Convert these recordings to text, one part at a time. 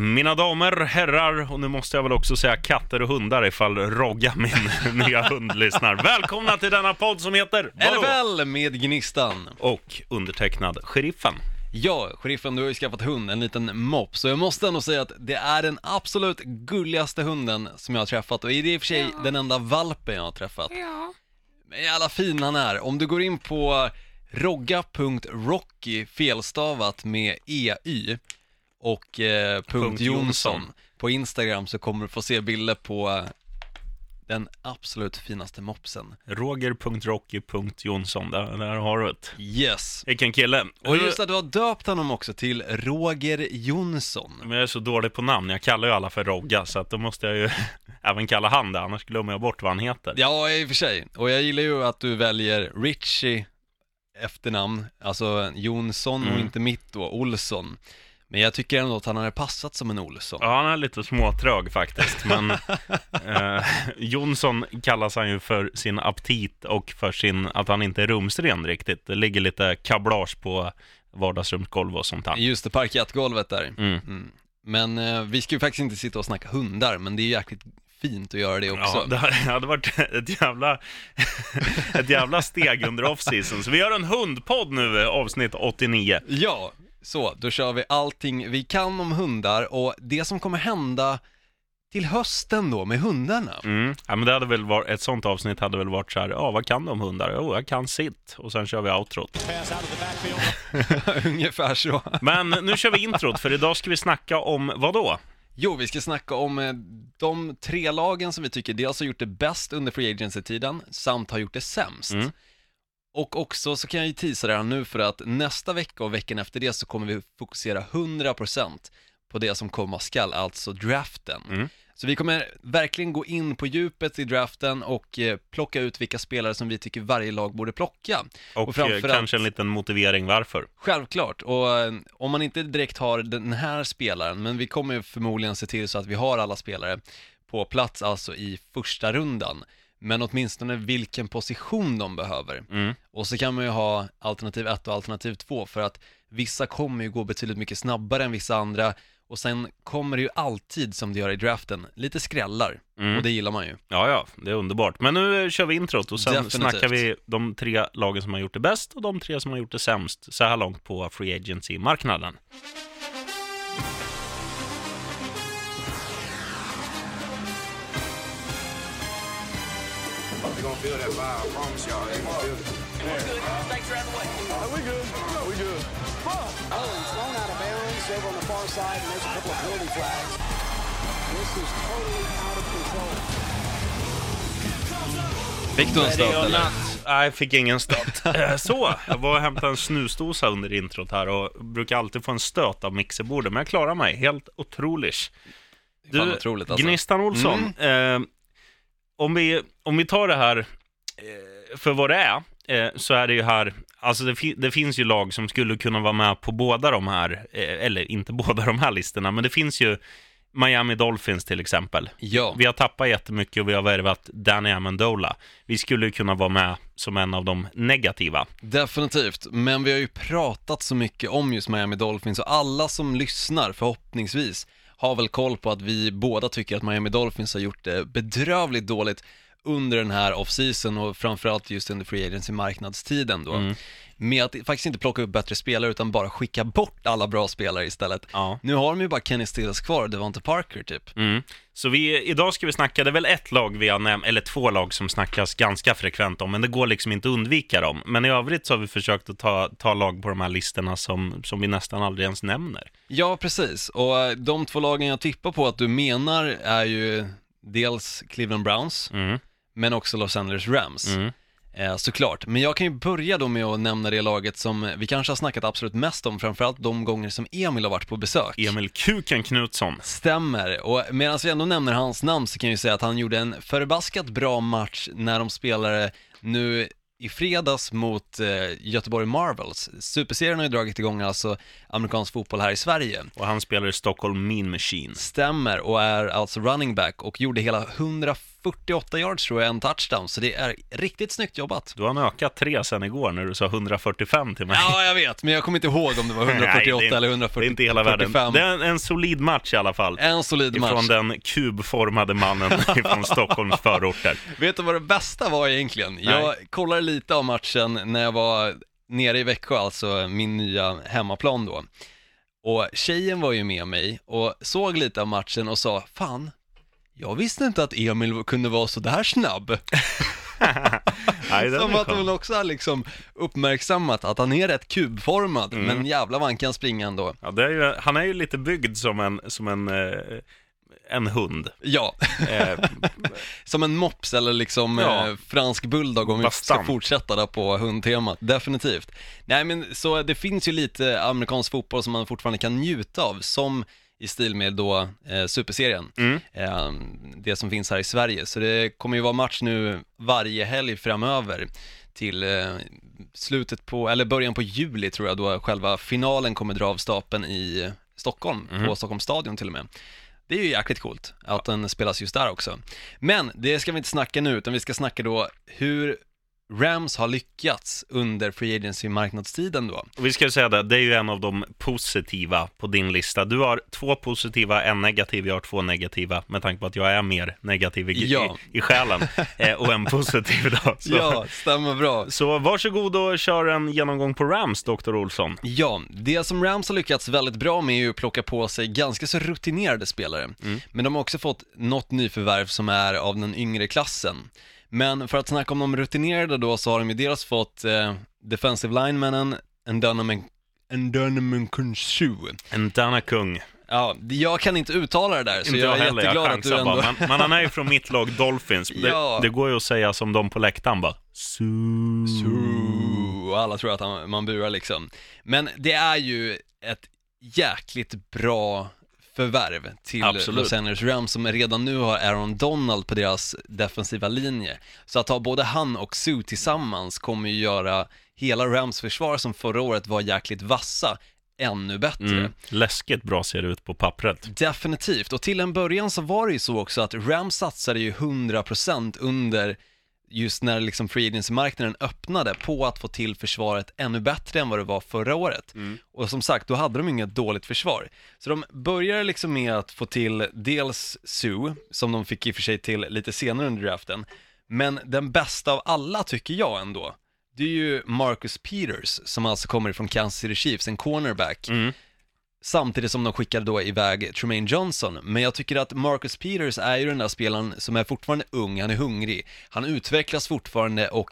Mina damer, herrar och nu måste jag väl också säga katter och hundar ifall Rogga, min nya hund, lyssnar. Välkomna till denna podd som heter? NFL med Gnistan. Och undertecknad Sheriffen. Ja, sheriffen, du har ju skaffat hund, en liten mopp, så jag måste ändå säga att det är den absolut gulligaste hunden som jag har träffat och det är i och för sig den enda valpen jag har träffat. Ja. Men jävla fin han är. Om du går in på rogga.rocky felstavat med EY och eh, punkt Jonsson på Instagram så kommer du få se bilder på eh, den absolut finaste mopsen. Roger.rocky.jonsson, där, där har du det. Yes. Vilken kille. Och Och just att du har döpt honom också till Roger Jonsson. Men jag är så dålig på namn, jag kallar ju alla för Rogga, så att då måste jag ju även kalla han det, annars glömmer jag bort vad han heter. Ja, i och för sig. Och jag gillar ju att du väljer Richie efternamn, alltså Jonsson och Mm. inte mitt då, Olsson. Men jag tycker ändå att han hade passat som en Olsson. Ja, han är lite småtrög faktiskt, men eh, Jonsson kallas han ju för sin aptit och för sin, att han inte är rumsren riktigt. Det ligger lite kablage på vardagsrumsgolv och sånt här. Just det, parkettgolvet där. Mm. Mm. Men eh, vi ska ju faktiskt inte sitta och snacka hundar, men det är jäkligt fint att göra det också. Ja, det hade- varit ett jävla, ett jävla steg under off-season. Så vi gör en hundpodd nu, eh, avsnitt 89. Ja, så, då kör vi allting vi kan om hundar och det som kommer hända till hösten då med hundarna. Mm. Ja, men det hade väl varit, ett sånt avsnitt hade väl varit så här, ja vad kan om hundar? Jo, jag kan sitt. Och sen kör vi outrot. Ungefär så. Men nu kör vi introt, för idag ska vi snacka om vad då? Jo, vi ska snacka om eh, de tre lagen som vi tycker dels har gjort det bäst under Free Agency-tiden, samt har gjort det sämst. Mm. Och också så kan jag ju teasa redan nu för att nästa vecka och veckan efter det så kommer vi fokusera 100% på det som komma skall, alltså draften. Mm. Så vi kommer verkligen gå in på djupet i draften och eh, plocka ut vilka spelare som vi tycker varje lag borde plocka. Och, Och framförallt- eh, kanske en liten motivering varför. Självklart, och eh, om man inte direkt har den här spelaren, men vi kommer förmodligen se till så att vi har alla spelare på plats, alltså i första rundan. Men åtminstone vilken position de behöver. Mm. Och så kan man ju ha alternativ 1 och alternativ 2 för att vissa kommer ju gå betydligt mycket snabbare än vissa andra och sen kommer det ju alltid som det gör i draften, lite skrällar Mm. och det gillar man ju. Ja, ja, det är underbart. Men nu eh, kör vi introt och sen Definitivt. snackar vi de tre lagen som har gjort det bäst och de tre som har gjort det sämst så här långt på Free Agency-marknaden. You're gonna feel that vibe, I promise y'all. You're gonna feel it. Oh, he's thrown out of bounds over on the far side, and there's a couple of penalty flags. This is totally out of control. Fick du en stöt eller? Nej, jag fick ingen stöt. Eh, Så, jag var och hämtade en snusdosa under introt här och brukar alltid få en stöt av mixerbordet, men jag klarar mig. Helt otroligt. Fan otroligt alltså. Gnistan Olsson, eh, om, vi, om vi tar det här eh, för vad det är, eh, så är det ju här, alltså det, fi- det finns ju lag som skulle kunna vara med på båda de här, eh, eller inte båda de här listorna, men det finns ju Miami Dolphins till exempel. Ja. Vi har tappat jättemycket och vi har värvat Danny Amendola. Vi skulle ju kunna vara med som en av de negativa. Definitivt, men vi har ju pratat så mycket om just Miami Dolphins och alla som lyssnar förhoppningsvis har väl koll på att vi båda tycker att Miami Dolphins har gjort det bedrövligt dåligt under den här off-season och framförallt just under free agency marknadstiden då. Mm. Med att faktiskt inte plocka upp bättre spelare utan bara skicka bort alla bra spelare istället. Ja. Nu har de ju bara Kenny Stills kvar och Devonta Parker typ. Mm. Så vi, idag ska vi snacka, det är väl ett lag vi har nämnt, eller två lag som snackas ganska frekvent om, men det går liksom inte att undvika dem. Men i övrigt så har vi försökt att ta, ta lag på de här listorna som, som vi nästan aldrig ens nämner. Ja, precis. Och eh, de två lagen jag tippar på att du menar är ju dels Cleveland Browns, Mm. men också Los Angeles Rams. Mm. Eh, såklart. Men jag kan ju börja då med att nämna det laget som vi kanske har snackat absolut mest om, framförallt de gånger som Emil har varit på besök. Emil Kuken Knutsson. Stämmer, och medan vi ändå nämner hans namn så kan jag ju säga att han gjorde en förbaskat bra match när de spelade nu i fredags mot eh, Göteborg Marvels. Superserien har ju dragit igång alltså amerikansk fotboll här i Sverige. Och han spelar i Stockholm Mean Machine. Stämmer och är alltså running back och gjorde hela 148 yards tror jag, en touchdown, så det är riktigt snyggt jobbat. Du har ökat tre sen igår när du sa 145 till mig. Ja, jag vet, men jag kommer inte ihåg om det var 148 Nej, det är, eller Det 145. är inte hela världen. Det är en, en solid match i alla fall. En solid match. Ifrån den kubformade mannen från Stockholms förorter. Vet du vad det bästa var egentligen? Jag kollade lite av matchen när jag var nere i Växjö, alltså min nya hemmaplan då. Och tjejen var ju med mig och såg lite av matchen och sa, fan, jag visste inte att Emil kunde vara så där snabb. Nej, Som att hon också har liksom uppmärksammat att han är rätt kubformad, Mm. men jävlar vad han kan springa ändå. Ja, det är ju, han är ju lite byggd som en, som en, eh, en hund. Ja, Eh, som en mops eller liksom Ja. eh, fransk bulldog om vi ska Bastant. fortsätta där på hundtemat, definitivt. Nej men så det finns ju lite amerikansk fotboll som man fortfarande kan njuta av, som i stil med då eh, superserien, Mm. eh, det som finns här i Sverige. Så det kommer ju vara match nu varje helg framöver till eh, slutet på, eller början på juli tror jag, då själva finalen kommer dra av stapeln i Stockholm, Mhm. på Stockholms stadion till och med. Det är ju jäkligt coolt att den spelas just där också. Men det ska vi inte snacka nu, utan vi ska snacka då hur Rams har lyckats under Free Agency-marknadstiden då. och vi ska säga det, det är ju en av de positiva på din lista. Du har två positiva, en negativ, jag har två negativa, med tanke på att jag är mer negativ i, Ja. i, i själen, eh, och en positiv då. Så, Ja, stämmer bra. så varsågod och kör en genomgång på Rams, Dr. Olsson. Ja, det som Rams har lyckats väldigt bra med är ju att plocka på sig ganska så rutinerade spelare. Men de har också fått något nyförvärv som är av den yngre klassen. Men för att snacka om de rutinerade då så har de ju dels fått eh, defensive linemanen, Ndanaman Ndanaman Kunsu. En Dana Kung. Ja, jag kan inte uttala det där, så Inte jag är heller, jätteglad jag att du ändå... bara. Men, men han är ju från mitt lag Dolphins. Ja. Det, det går ju att säga som de på läktaren bara. Su. Ooh, alla tror att han, man burar liksom. Men det är ju ett jäkligt bra förvärv till Absolut. Los Angeles Rams som redan nu har Aaron Donald på deras defensiva linje. Så att ha både han och Sue tillsammans kommer ju göra hela Rams försvar som förra året var jäkligt vassa ännu bättre. Mm. Läskigt bra ser det ut på pappret. Definitivt, och till en början så var det ju så också att Rams satsade ju 100% under just när liksom free agency-marknaden öppnade på att få till försvaret ännu bättre än vad det var förra året. Och som sagt, då hade de inget dåligt försvar. Så de började liksom med att få till dels Sue, som de fick i och för sig till lite senare under draften, men den bästa av alla tycker jag ändå, det är ju Marcus Peters, som alltså kommer ifrån Kansas City Chiefs, en cornerback. Mm. Samtidigt som de skickade då iväg Tremaine Johnson. Men jag tycker att Marcus Peters är ju den där spelaren som är fortfarande ung, han är hungrig. Han utvecklas fortfarande och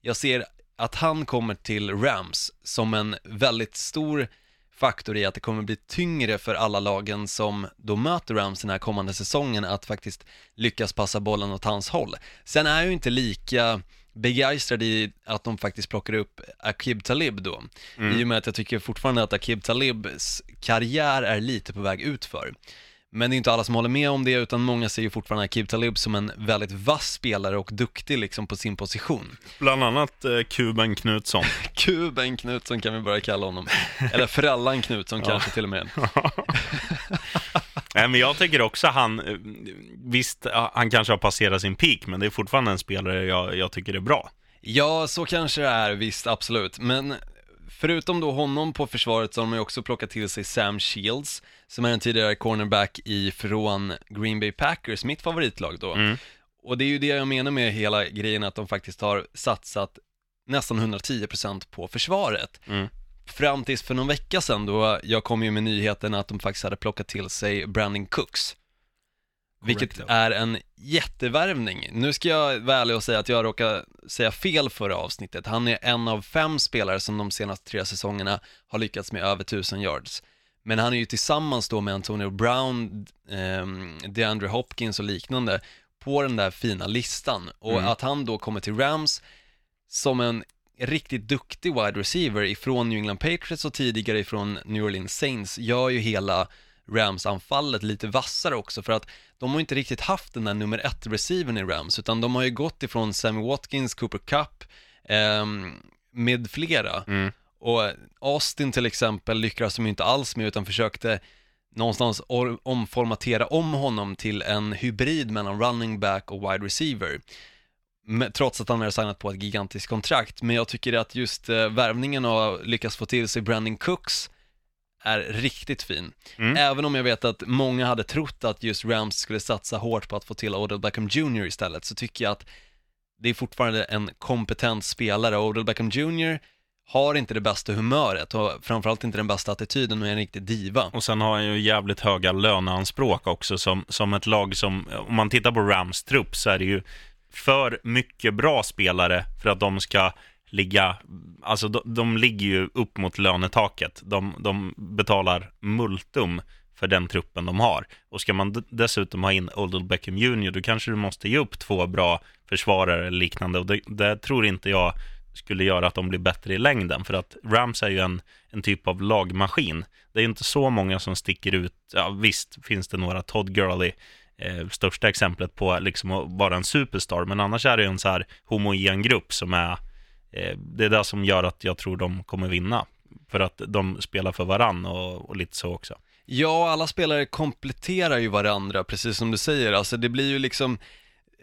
jag ser att han kommer till Rams som en väldigt stor faktor i att det kommer bli tyngre för alla lagen som då möter Rams den här kommande säsongen att faktiskt lyckas passa bollen åt hans håll. Sen är jag ju inte lika begeistrad i att de faktiskt plockar upp Akib Talib då. I och med att jag tycker fortfarande att Akib Talibs karriär är lite på väg utför. Men det är inte alla som håller med om det, utan många ser ju fortfarande Akib Talib som en väldigt vass spelare och duktig liksom på sin position. Bland annat eh, Kuben Knutsson. Kuben Knutsson kan vi börja kalla honom. Eller Frallan Knutsson kanske till och med. Nej, men jag tycker också han, eh, visst, ja, han kanske har passerat sin peak, men det är fortfarande en spelare jag, jag tycker är bra. Ja, så kanske det är, visst, absolut. Men förutom då honom på försvaret så har de ju också plockat till sig Sam Shields, som är en tidigare cornerback ifrån Green Bay Packers, mitt favoritlag då. Mm. Och det är ju det jag menar med hela grejen, att de faktiskt har satsat nästan 110% på försvaret. Mm. Fram tills för någon vecka sedan då jag kom ju med nyheten att de faktiskt hade plockat till sig Brandon Cooks. Vilket ja. är en jättevärvning. Nu ska jag vara ärlig och säga att jag råkade säga fel förra avsnittet. Han är en av fem spelare som de senaste tre säsongerna har lyckats med över 1000 yards. Men han är ju tillsammans då med Antonio Brown, ehm, DeAndre Hopkins och liknande på den där fina listan. Och Mm. att han då kommer till Rams som en riktigt duktig wide receiver ifrån New England Patriots och tidigare ifrån New Orleans Saints gör ju hela Rams-anfallet lite vassare också för att de har inte riktigt haft den där nummer ett receivern i Rams utan de har ju gått ifrån Sammy Watkins, Cooper Cup ehm, med flera Mm. och Austin till exempel lyckades de inte alls med utan försökte någonstans or- omformatera om honom till en hybrid mellan running back och wide receiver. Trots att han är signat på ett gigantiskt kontrakt. Men jag tycker att just eh, värvningen och lyckas få till sig Brandon Cooks är riktigt fin. Mm. Även om jag vet att många hade trott att just Rams skulle satsa hårt på att få till Odell Beckham Jr istället, så tycker jag att det är fortfarande en kompetent spelare Odell Beckham Jr har inte det bästa humöret och framförallt inte den bästa attityden och är en riktig diva. Och sen har han ju jävligt höga löneanspråk också som, som ett lag som, om man tittar på Rams trupp så är det ju för mycket bra spelare för att de ska ligga, alltså de, de ligger ju upp mot lönetaket. De, de betalar multum för den truppen de har. Och ska man dessutom ha in Oldal Beckham Jr, då kanske du måste ge upp två bra försvarare eller liknande. Och det, det tror inte jag skulle göra att de blir bättre i längden. För att Rams är ju en, en typ av lagmaskin. Det är ju inte så många som sticker ut. Ja, visst finns det några Todd Gurley, eh, största exemplet på liksom att vara en superstar. Men annars är det ju en så här homogen grupp som är, eh, det är det som gör att jag tror de kommer vinna. För att de spelar för varann och, och lite så också. Ja, alla spelare kompletterar ju varandra, precis som du säger. Alltså det blir ju liksom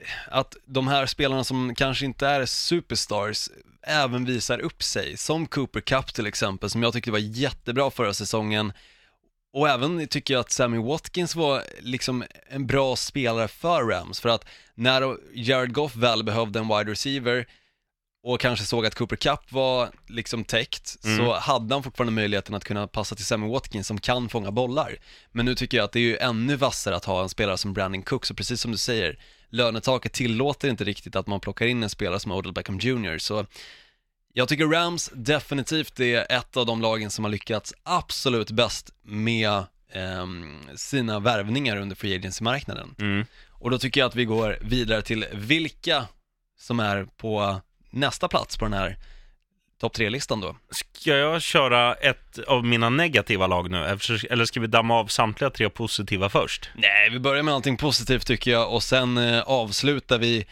eh, att de här spelarna som kanske inte är superstars även visar upp sig, som Cooper Cup till exempel, som jag tyckte var jättebra förra säsongen. Och även tycker jag att Sammy Watkins var liksom en bra spelare för Rams, för att när Jared Goff väl behövde en wide receiver och kanske såg att Cooper Cup var liksom täckt, Mm. så hade han fortfarande möjligheten att kunna passa till Sammy Watkins som kan fånga bollar. Men nu tycker jag att det är ju ännu vassare att ha en spelare som Brandon Cooks, och precis som du säger, lönetaket tillåter inte riktigt att man plockar in en spelare som Odell Beckham Jr. Så jag tycker Rams definitivt är ett av de lagen som har lyckats absolut bäst med ehm, sina värvningar under free agency-marknaden. Mm. Och då tycker jag att vi går vidare till vilka som är på nästa plats på den här topp tre-listan då. Ska jag köra ett av mina negativa lag nu? Eller ska vi damma av samtliga tre positiva först? Nej, vi börjar med någonting positivt tycker jag och sen eh, avslutar vi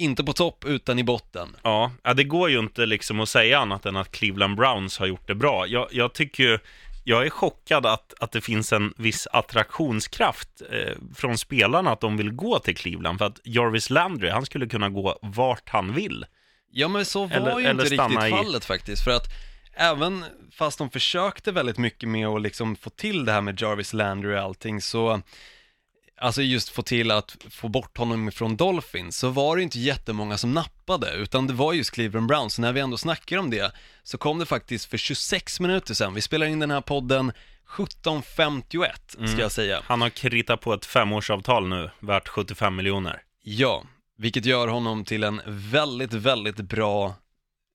inte på topp utan i botten. Ja, ja, det går ju inte liksom att säga annat än att Cleveland Browns har gjort det bra. Jag, jag tycker ju, jag är chockad att, att det finns en viss attraktionskraft eh, från spelarna att de vill gå till Cleveland. För att Jarvis Landry, han skulle kunna gå vart han vill. Ja men så var Eller- ju inte riktigt i- fallet faktiskt, för att även fast de försökte väldigt mycket med att liksom få till det här med Jarvis Landry och allting så Alltså just få till att få bort honom från Dolphins, så var det inte jättemånga som nappade, utan det var just Cleveland Browns, så när vi ändå snackar om det, så kom det faktiskt för 26 minuter sedan, vi spelar in den här podden 17.51, ska Mm. jag säga. Han har kritat på ett femårsavtal nu, värt 75 miljoner. Ja, vilket gör honom till en väldigt, väldigt bra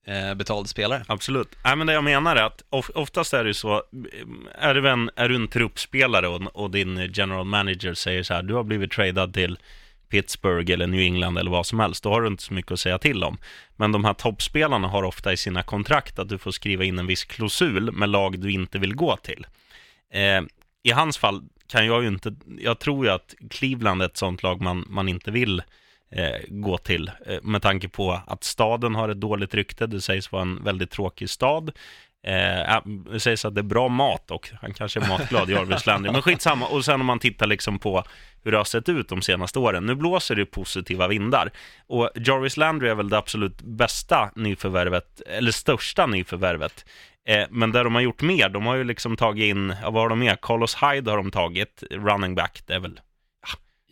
Eh, betald spelare. Absolut. Nej, men det jag menar är att of, oftast är det så, är du en, är du en truppspelare och, och din general manager säger så här, du har blivit tradad till Pittsburgh eller New England eller vad som helst, då har du inte så mycket att säga till om. Men de här toppspelarna har ofta i sina kontrakt att du får skriva in en viss klausul med lag du inte vill gå till. Eh, I hans fall kan jag ju inte, jag tror ju att Cleveland är ett sånt lag man, man inte vill eh, gå till eh, med tanke på att staden har ett dåligt rykte. Det sägs vara en väldigt tråkig stad. Eh, det sägs att det är bra mat och han kanske är matglad, Jarvis Landry. Men skitsamma. Och sen om man tittar liksom på hur det har sett ut de senaste åren. Nu blåser det positiva vindar. Och Jarvis Landry är väl det absolut bästa nyförvärvet, eller största nyförvärvet. Eh, men där de har gjort mer, de har ju liksom tagit in, ja, vad har de med? Carlos Hyde har de tagit, running back, det är väl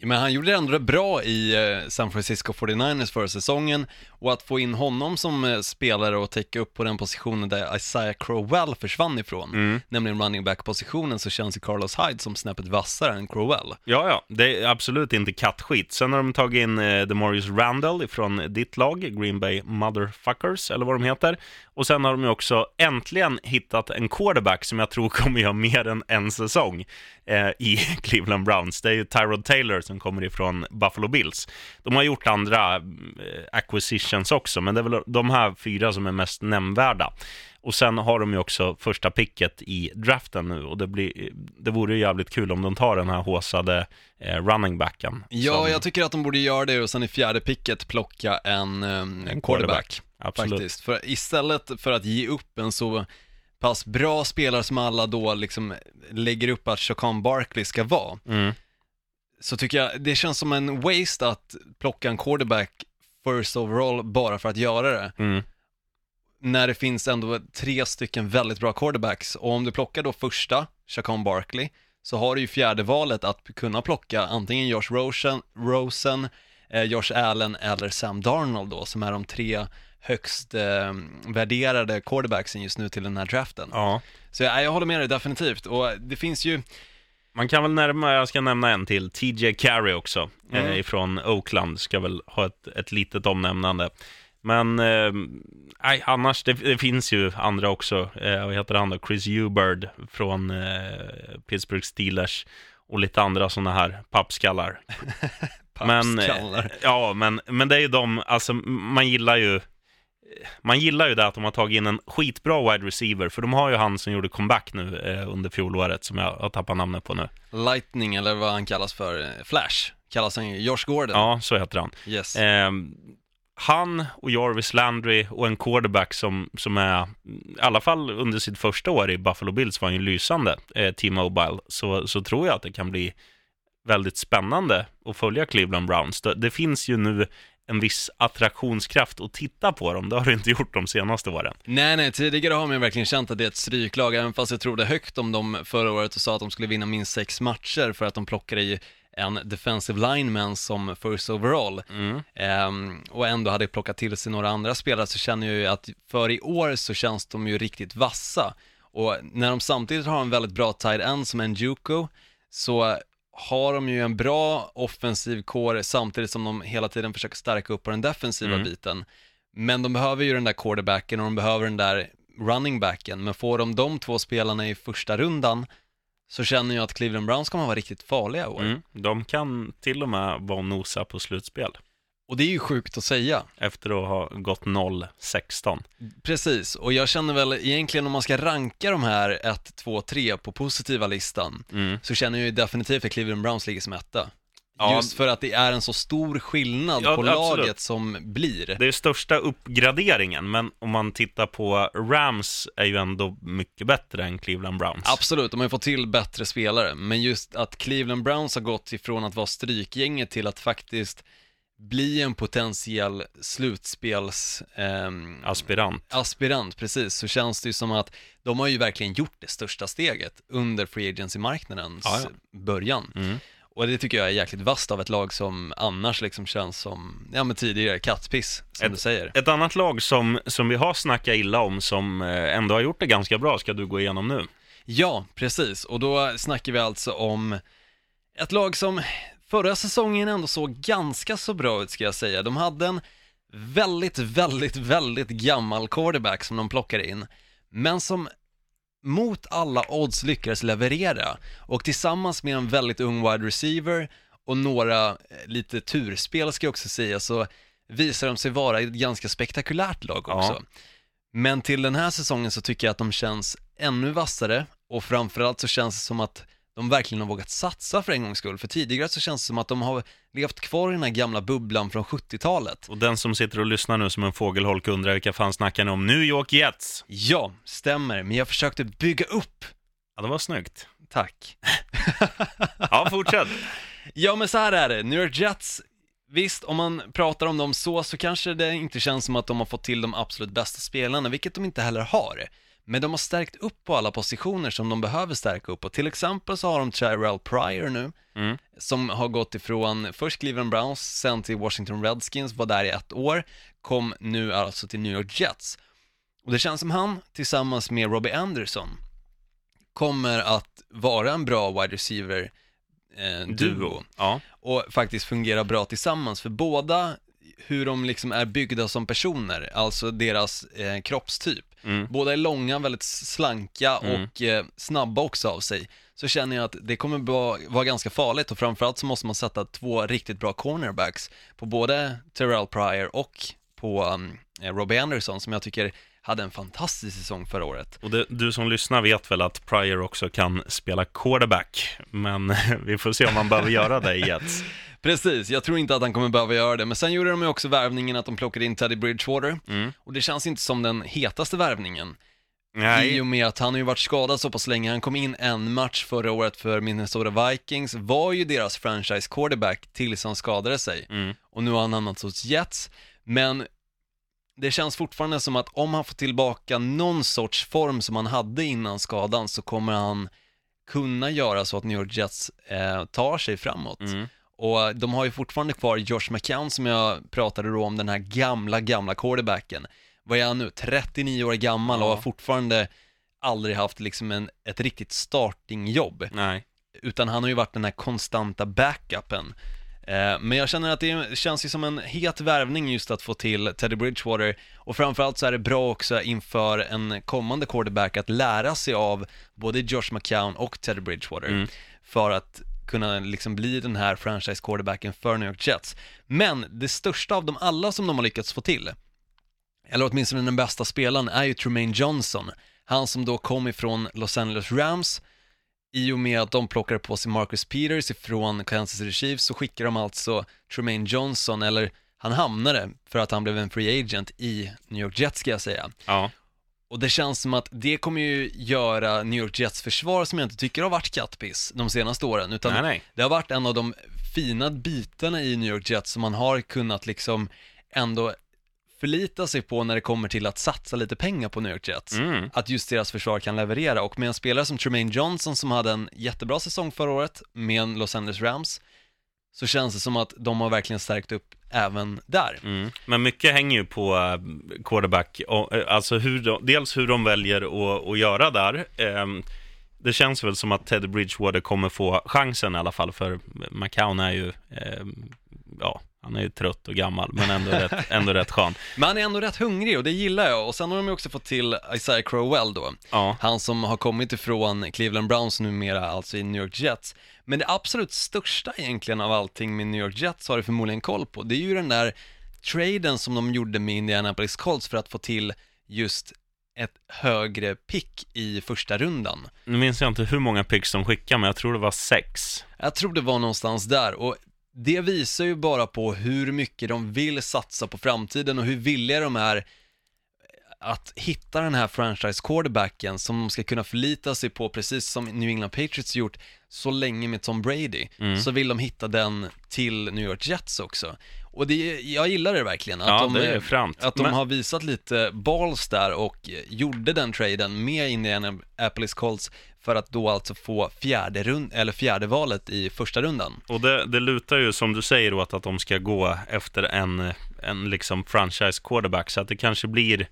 Men han gjorde ändå det bra i eh, San Francisco 49ers förra säsongen och att få in honom som eh, spelare och täcka upp på den positionen där Isaiah Crowell försvann ifrån, Mm. nämligen running back-positionen, så känns ju Carlos Hyde som snäppet vassare än Crowell. Ja, ja, det är absolut inte kattskit. Sen har de tagit in eh, Demarius Randall från ditt lag, Green Bay Motherfuckers, eller vad de heter. Och sen har de ju också äntligen hittat en quarterback som jag tror kommer göra mer än en säsong eh, i Cleveland Browns. Det är ju Tyrod Taylor som kommer ifrån Buffalo Bills. De har gjort andra eh, acquisitions också, men det är väl de här fyra som är mest nämnvärda. Och sen har de ju också första picket i draften nu och det, blir, det vore ju jävligt kul om de tar den här håsade eh, running backen. Ja, som- jag tycker att de borde göra det och sen i fjärde picket plocka en, eh, en quarterback. Absolut. Faktiskt, för istället för att ge upp en så pass bra spelare som alla då liksom lägger upp att Chacon Barkley ska vara, Mm. Så tycker jag det känns som en waste att plocka en quarterback first overall bara för att göra det. Mm. När det finns ändå tre stycken väldigt bra quarterbacks. Och om du plockar då första, Chacon Barkley, så har du ju fjärde valet att kunna plocka antingen Josh Rosen, Rosen eh, Josh Allen eller Sam Darnold då, som är de tre högst eh, värderade quarterbacksen just nu till den här draften. Ja. Så jag, jag håller med dig definitivt. Och det finns ju, Man kan väl närma, jag ska nämna en till, TJ Carey också, Mm. eh, ifrån Oakland, ska väl ha ett, ett litet omnämnande. Men, eh, annars, det, det finns ju andra också, eh, vad heter han då, Chris Hubert från eh, Pittsburgh Steelers och lite andra sådana här pappskallar. Men, eh, pappskallar. ja, men, men det är ju de, alltså man gillar ju man gillar ju det att de har tagit in en skitbra wide receiver, för de har ju han som gjorde comeback nu eh, under fjolåret, som jag har tappat namnet på nu. Lightning eller vad han kallas för, eh, Flash, kallas han Josh Gordon. Ja, så heter han. Yes. Eh, han och Jarvis Landry och en quarterback som, som är, i alla fall under sitt första år i Buffalo Bills var han ju lysande, eh, T-Mobile, så, så tror jag att det kan bli väldigt spännande att följa Cleveland Browns. Det, det finns ju nu en viss attraktionskraft att titta på dem, det har det inte gjort de senaste åren. Nej, nej, tidigare har man verkligen känt att det är ett stryklag, även fast jag trodde högt om dem förra året och sa att de skulle vinna minst sex matcher för att de plockade i en defensive lineman som first overall. Ehm, och ändå hade plockat till sig några andra spelare så känner jag ju att för i år så känns de ju riktigt vassa. Och när de samtidigt har en väldigt bra tight end som en så har de ju en bra offensiv core samtidigt som de hela tiden försöker stärka upp på den defensiva Mm. biten. Men de behöver ju den där quarterbacken och de behöver den där running backen, men får de de två spelarna i första rundan så känner jag att Cleveland Browns kommer vara riktigt farliga i år. Mm. De kan till och med vara och nosa på slutspel, Och det är ju sjukt att säga. efter att ha gått 0-16. Precis, och jag känner väl egentligen om man ska ranka de här 1, 2, 3 på positiva listan Mm. så känner jag ju definitivt att Cleveland Browns ligger som etta. Ja. Just för att det är en så stor skillnad Ja, på absolut. laget som blir. Det är största uppgraderingen, men om man tittar på Rams är ju ändå mycket bättre än Cleveland Browns. Absolut, de har ju fått till bättre spelare, men just att Cleveland Browns har gått ifrån att vara strykgänget till att faktiskt bli en potentiell slutspels... ehm, Aspirant. aspirant, precis, så känns det ju som att de har ju verkligen gjort det största steget under free agency-marknadens Ja, ja. början. Mm. Och det tycker jag är jäkligt vasst av ett lag som annars liksom känns som, ja men tidigare, kattpiss, som du säger. Ett annat lag som, som vi har snackat illa om, som eh, ändå har gjort det ganska bra, ska du gå igenom nu. Ja, precis, och då snackar vi alltså om ett lag som förra säsongen ändå såg ganska så bra ut ska jag säga. De hade en väldigt, väldigt, väldigt gammal quarterback som de plockade in, men som mot alla odds lyckades leverera och tillsammans med en väldigt ung wide receiver och några eh, lite turspel ska jag också säga så visar de sig vara ett ganska spektakulärt lag Ja. också. Men till den här säsongen så tycker jag att de känns ännu vassare och framförallt så känns det som att de verkligen har vågat satsa för en gångs skull. För tidigare så känns det som att de har levt kvar i den här gamla bubblan från 70-talet. Och den som sitter och lyssnar nu som en fågelholk undrar vilka fan snackar ni om? New York Jets! Ja, stämmer, men jag försökte bygga upp. Ja, det var snyggt. Tack. Ja, fortsätt. Ja, men så här är det. New York Jets, visst, om man pratar om dem så, så kanske det inte känns som att de har fått till de absolut bästa spelarna, vilket de inte heller har. Men de har stärkt upp på alla positioner som de behöver stärka upp och till exempel så har de Tyrell Pryor nu, Mm. som har gått ifrån först Cleveland Browns, sen till Washington Redskins, var där i ett år, kom nu alltså till New York Jets. Och det känns som han, tillsammans med Robbie Anderson, kommer att vara en bra wide receiver eh, duo Ja. och faktiskt fungera bra tillsammans för båda hur de liksom är byggda som personer, alltså deras eh, kroppstyp. Mm. Båda är långa, väldigt slanka Mm. och eh, snabba också av sig. Så känner jag att det kommer vara, vara ganska farligt och framförallt så måste man sätta två riktigt bra cornerbacks på både Terrell Pryor och på um, eh, Robbie Anderson som jag tycker hade en fantastisk säsong förra året. Och det, du som lyssnar vet väl att Pryor också kan spela quarterback, men vi får se om han behöver göra det i Jets. Precis, jag tror inte att han kommer behöva göra det, men sen gjorde de ju också värvningen att de plockade in Teddy Bridgewater Mm. och det känns inte som den hetaste värvningen. Nej, I och med att han har ju varit skadad så pass länge, han kom in en match förra året för Minnesota Vikings, var ju deras franchise quarterback tills han skadade sig. Mm. Och nu har han hamnat hos Jets, men det känns fortfarande som att om han får tillbaka någon sorts form som han hade innan skadan så kommer han kunna göra så att New York Jets eh, tar sig framåt. Mm. Och de har ju fortfarande kvar Josh McCown som jag pratade då om, den här gamla, gamla quarterbacken. Vad är han nu? 39 år gammal och Ja. har fortfarande aldrig haft liksom en, ett riktigt startingjobb. nej. Utan han har ju varit den här konstanta backupen. Eh, Men jag känner att det känns ju som en het värvning just att få till Teddy Bridgewater och framförallt så är det bra också inför en kommande quarterback att lära sig av både Josh McCown och Teddy Bridgewater Mm. för att kunna liksom bli den här franchise quarterbacken för New York Jets. Men det största av dem alla som de har lyckats få till, eller åtminstone den bästa spelaren, är ju Tremaine Johnson. Han som då kom ifrån Los Angeles Rams, i och med att de plockade på sig Marcus Peters ifrån Kansas City Chiefs så skickar de alltså Tremaine Johnson, eller han hamnade för att han blev en free agent i New York Jets ska jag säga. Ja. Och det känns som att det kommer ju göra New York Jets försvar som jag inte tycker har varit kattpiss de senaste åren, utan Nej, nej. det har varit en av de fina bitarna i New York Jets som man har kunnat liksom ändå förlita sig på när det kommer till att satsa lite pengar på New York Jets. Mm. Att just deras försvar kan leverera och med en spelare som Tremaine Johnson som hade en jättebra säsong förra året med en Los Angeles Rams så känns det som att de har verkligen stärkt upp även där. Mm. Men mycket hänger ju på eh, quarterback, eh, alltså hur de, dels hur de väljer att, att göra där. Ehm, det känns väl som att Teddy Bridgewater kommer få chansen i alla fall, för McCown är ju, ehm, ja, han är ju trött och gammal, men ändå rätt, ändå rätt skön. Men han är ändå rätt hungrig och det gillar jag och sen har de ju också fått till Isaiah Crowell då. Ja, Han som har kommit ifrån Cleveland Browns numera, alltså i New York Jets. Men det absolut största egentligen av allting med New York Jets har du förmodligen koll på. Det är ju den där traden som de gjorde med Indianapolis Colts för att få till just ett högre pick i första rundan. nu minns jag inte hur många picks de skickade, men jag tror det var sex. Jag tror det var någonstans där och det visar ju bara på hur mycket de vill satsa på framtiden och hur villiga de är att hitta den här franchise quarterbacken som de ska kunna förlita sig på, precis som New England Patriots gjort så länge med Tom Brady, Mm. så vill de hitta den till New York Jets också. Och det, jag gillar det verkligen, att Ja, de, det är att de Men- har visat lite balls där och gjorde den traden med Indianapolis Colts för att då alltså få fjärde, rund, eller fjärde valet i första rundan. Och det, det lutar ju som du säger åt att de ska gå efter en, en liksom franchise quarterback, så att det kanske blir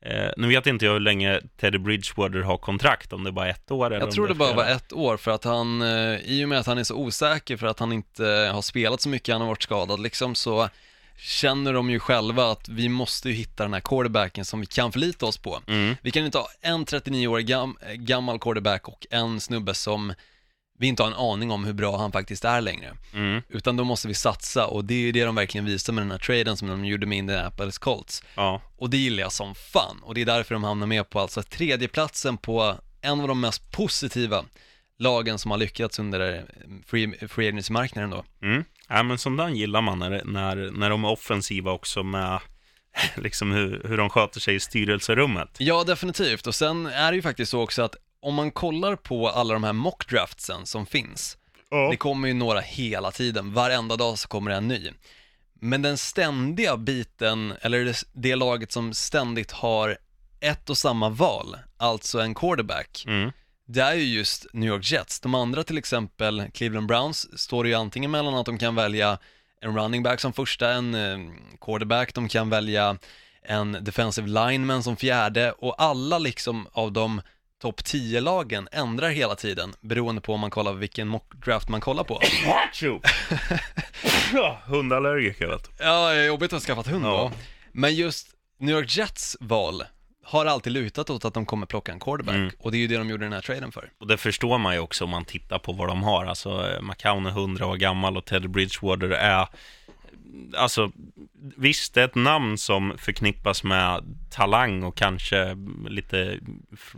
Eh, nu vet inte jag hur länge Teddy Bridgewater har kontrakt, om det är bara ett år eller Jag tror det är bara var ett år för att han, eh, i och med att han är så osäker för att han inte har spelat så mycket, han har varit skadad liksom, så känner de ju själva att vi måste ju hitta den här quarterbacken som vi kan förlita oss på. Mm. Vi kan inte ha en 39-årig gam, eh, gammal quarterback och en snubbe som vi inte har en aning om hur bra han faktiskt är längre. Mm. Utan då måste vi satsa och det är ju det de verkligen visar med den här traden som de gjorde med Indianapolis Colts. Ja. Och det gillar jag som fan och det är därför de hamnar med på alltså tredjeplatsen på en av de mest positiva lagen som har lyckats under eh, free, free agency-marknaden då. Mm. Ja, men där gillar man när, när, när de är offensiva också med liksom hur, hur de sköter sig i styrelserummet. Ja, definitivt. Och sen är det ju faktiskt så också att om man kollar på alla de här mockdraftsen som finns, det kommer ju några hela tiden, varenda dag så kommer det en ny. Men den ständiga biten, eller det, det laget som ständigt har ett och samma val, alltså en quarterback, Mm. det är ju just New York Jets. De andra till exempel, Cleveland Browns, står det ju antingen mellan att de kan välja en running back som första, en eh, quarterback, de kan välja en defensive lineman som fjärde och alla liksom av de topp 10-lagen ändrar hela tiden beroende på om man kollar vilken mockdraft man kollar på. Hundallergiker vet du. Ja, jobbigt att ha skaffat hund Ja. då. Men just New York Jets val har alltid lutat åt att de kommer plocka en quarterback Mm. och det är ju det de gjorde den här traden för. Och det förstår man ju också om man tittar på vad de har. Alltså, eh, McCown är 100 år gammal och Teddy Bridgewater är... Alltså, visst, det är ett namn som förknippas med talang och kanske lite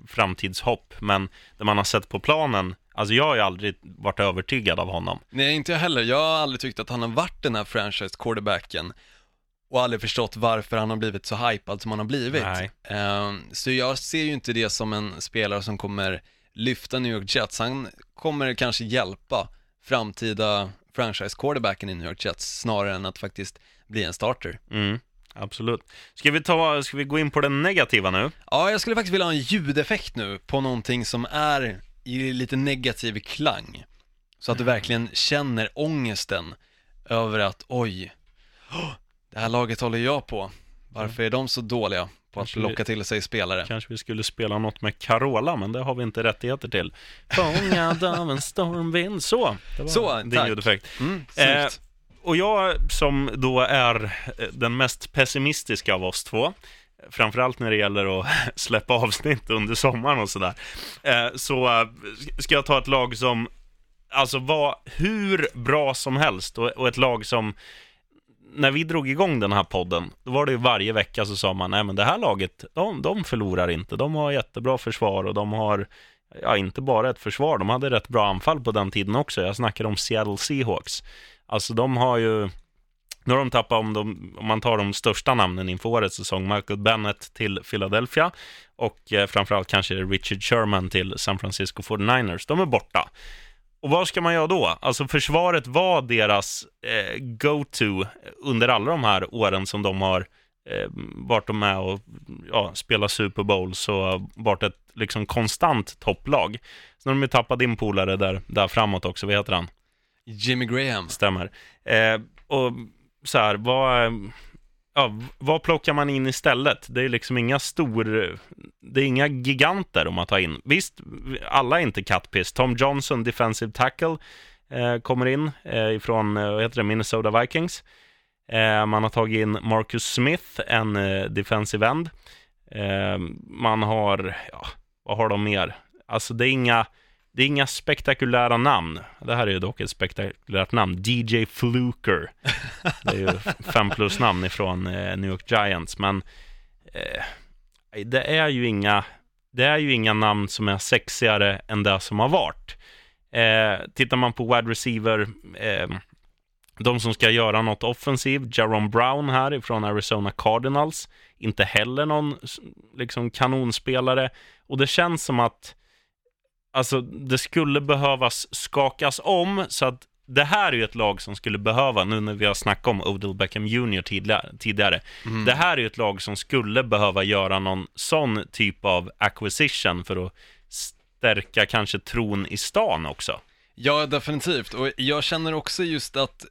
framtidshopp, men det man har sett på planen, alltså jag har ju aldrig varit övertygad av honom. Nej, inte jag heller. Jag har aldrig tyckt att han har varit den här franchise quarterbacken. och aldrig förstått varför han har blivit så hypad som han har blivit. Nej. Eh, så jag ser ju inte det som en spelare som kommer lyfta New York Jets. Han kommer kanske hjälpa framtida franchise quarterbacken i New York Jets snarare än att faktiskt bli en starter. Mm, absolut. Ska vi, ta, ska vi gå in på det negativa nu? Ja, jag skulle faktiskt vilja ha en ljudeffekt nu på någonting som är i lite negativ klang. Så att du verkligen känner ångesten över att oj, det här laget håller jag på. Varför är de så dåliga på att Kanske vi- locka till sig spelare? Kanske vi skulle spela något med Carola, men det har vi inte rättigheter till. Fångad av en stormvind. Så, det var Så, din tack. ljudeffekt. Mm, Eh, och jag som då är eh, den mest pessimistiska av oss två, framförallt när det gäller att släppa avsnitt under sommaren och sådär, eh, så eh, ska jag ta ett lag som alltså var hur bra som helst och, och ett lag som när vi drog igång den här podden, då var det ju varje vecka så sa man, nej men det här laget, de, de förlorar inte, de har jättebra försvar och de har, ja inte bara ett försvar, de hade rätt bra anfall på den tiden också, jag snackar om Seattle Seahawks. Alltså de har ju, nu har de tappat, om, de, om man tar de största namnen inför årets säsong, Michael Bennett till Philadelphia och eh, framförallt kanske Richard Sherman till San Francisco 49ers. De är borta. Och vad ska man göra då? Alltså försvaret var deras eh, go-to under alla de här åren som de har eh, varit med och ja, spelat Super Bowls och varit ett liksom konstant topplag. Sen har de ju tappat din polare där, där framåt också, vad heter han? Jimmy Graham. Stämmer. Eh, och så här, vad, eh, ja, vad plockar man in istället? Det är liksom inga stor, det är inga giganter om man tar in. Visst, alla är inte cutpiss. Tom Johnson, defensive tackle, eh, kommer in eh, ifrån, eh, vad heter det, Minnesota Vikings. Eh, man har tagit in Marcus Smith, en eh, defensive end. Eh, man har, ja, vad har de mer? Alltså det är inga, det är inga spektakulära namn. Det här är ju dock ett spektakulärt namn. DJ Fluker. Det är ju fem plus namn ifrån eh, New York Giants. Men eh, det är ju inga det är ju inga namn som är sexigare än det som har varit. Eh, tittar man på wide receiver, eh, de som ska göra något offensivt, Jaron Brown här ifrån Arizona Cardinals, inte heller någon liksom kanonspelare. Och det känns som att alltså, det skulle behövas skakas om så att det här är ju ett lag som skulle behöva, nu när vi har snackat om Odell Beckham Jr tidigare, tidigare det här är ju ett lag som skulle behöva göra någon sån typ av acquisition för att stärka kanske tron i stan också. Ja, definitivt. Och jag känner också just att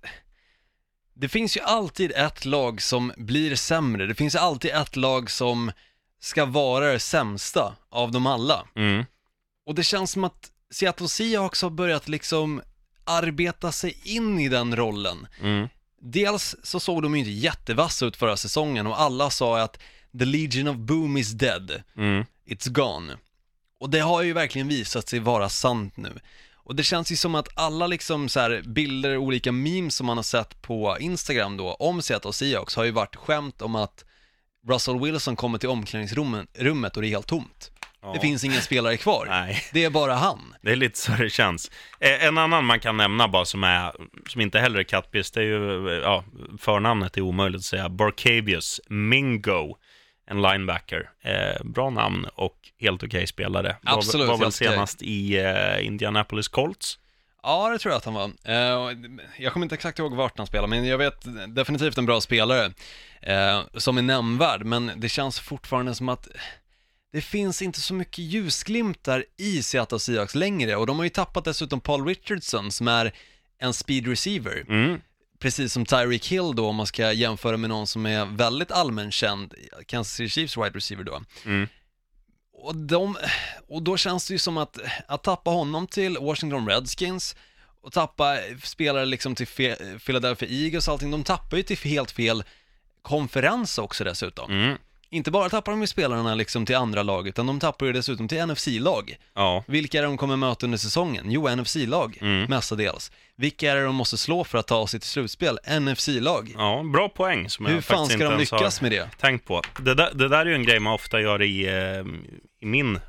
det finns ju alltid ett lag som blir sämre. Det finns alltid ett lag som ska vara det sämsta av dem alla. Mm. Och det känns som att Seattle Seahawks har börjat liksom arbeta sig in i den rollen. Mm. Dels så såg de ju inte jättevassa ut förra säsongen och alla sa att the Legion of Boom is dead. Mm. It's gone. Och det har ju verkligen visat sig vara sant nu. Och det känns ju som att alla liksom så bilder, olika memes som man har sett på Instagram då om Seattle Seahawks har ju varit skämt om att Russell Wilson kommer till omklädningsrummet rummet och det är helt tomt. Ja. Det finns ingen spelare kvar. Nej. Det är bara han. Det är lite så det känns. Eh, En annan man kan nämna bara som, är, som inte heller är kattpiss, det är ju, eh, ja, förnamnet är omöjligt att säga, Barcavius Mingo, en linebacker. Eh, bra namn och helt okej spelare. Var- Absolut, Var väl helt okej. senast i eh, Indianapolis Colts. Ja, det tror jag att han var. Eh, Jag kommer inte exakt ihåg vart han spelar, men jag vet definitivt en bra spelare som är nämnvärd, men det känns fortfarande som att det finns inte så mycket ljusglimtar i Seattle Seahawks längre och de har ju tappat dessutom Paul Richardson som är en speed receiver, Mm. precis som Tyreek Hill då om man ska jämföra med någon som är väldigt allmänkänd, Kansas City Chiefs wide receiver då. Mm. Och, de, och då känns det ju som att, att tappa honom till Washington Redskins och tappa spelare liksom till Philadelphia Eagles och allting, de tappar ju till helt fel konferens också dessutom. Mm. Inte bara tappar de ju spelarna liksom till andra lag, utan de tappar ju dessutom till NFC-lag. Ja. Vilka är det de kommer möta under säsongen? Jo, NFC-lag, Mm. mestadels. Vilka är det de måste slå för att ta sig till slutspel? NFC-lag. ja, bra poäng som Hur jag fan ska de lyckas med det? tänkt på. Det där, det där är ju en grej man ofta gör i, eh, i min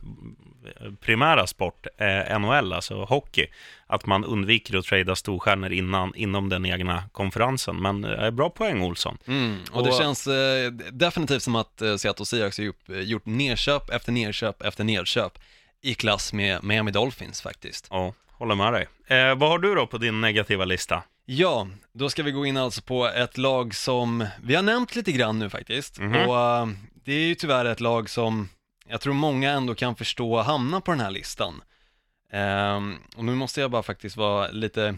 primära sport, eh, NHL, alltså hockey, att man undviker att trada storstjärnor innan, inom den egna konferensen. Men eh, bra poäng Olsson. Mm, och, det Och- känns eh, definitivt som att eh, Seattle Seahawks har gjort, eh, gjort nedköp efter nedköp efter nedköp i klass med Miami Dolphins faktiskt. Ja, håller med dig. Eh, vad har du då på din negativa lista? Ja, då ska vi gå in alltså på ett lag som vi har nämnt lite grann nu faktiskt. Mhm. Och eh, det är ju tyvärr ett lag som jag tror många ändå kan förstå hamna på den här listan. Ehm, och nu måste jag bara faktiskt vara lite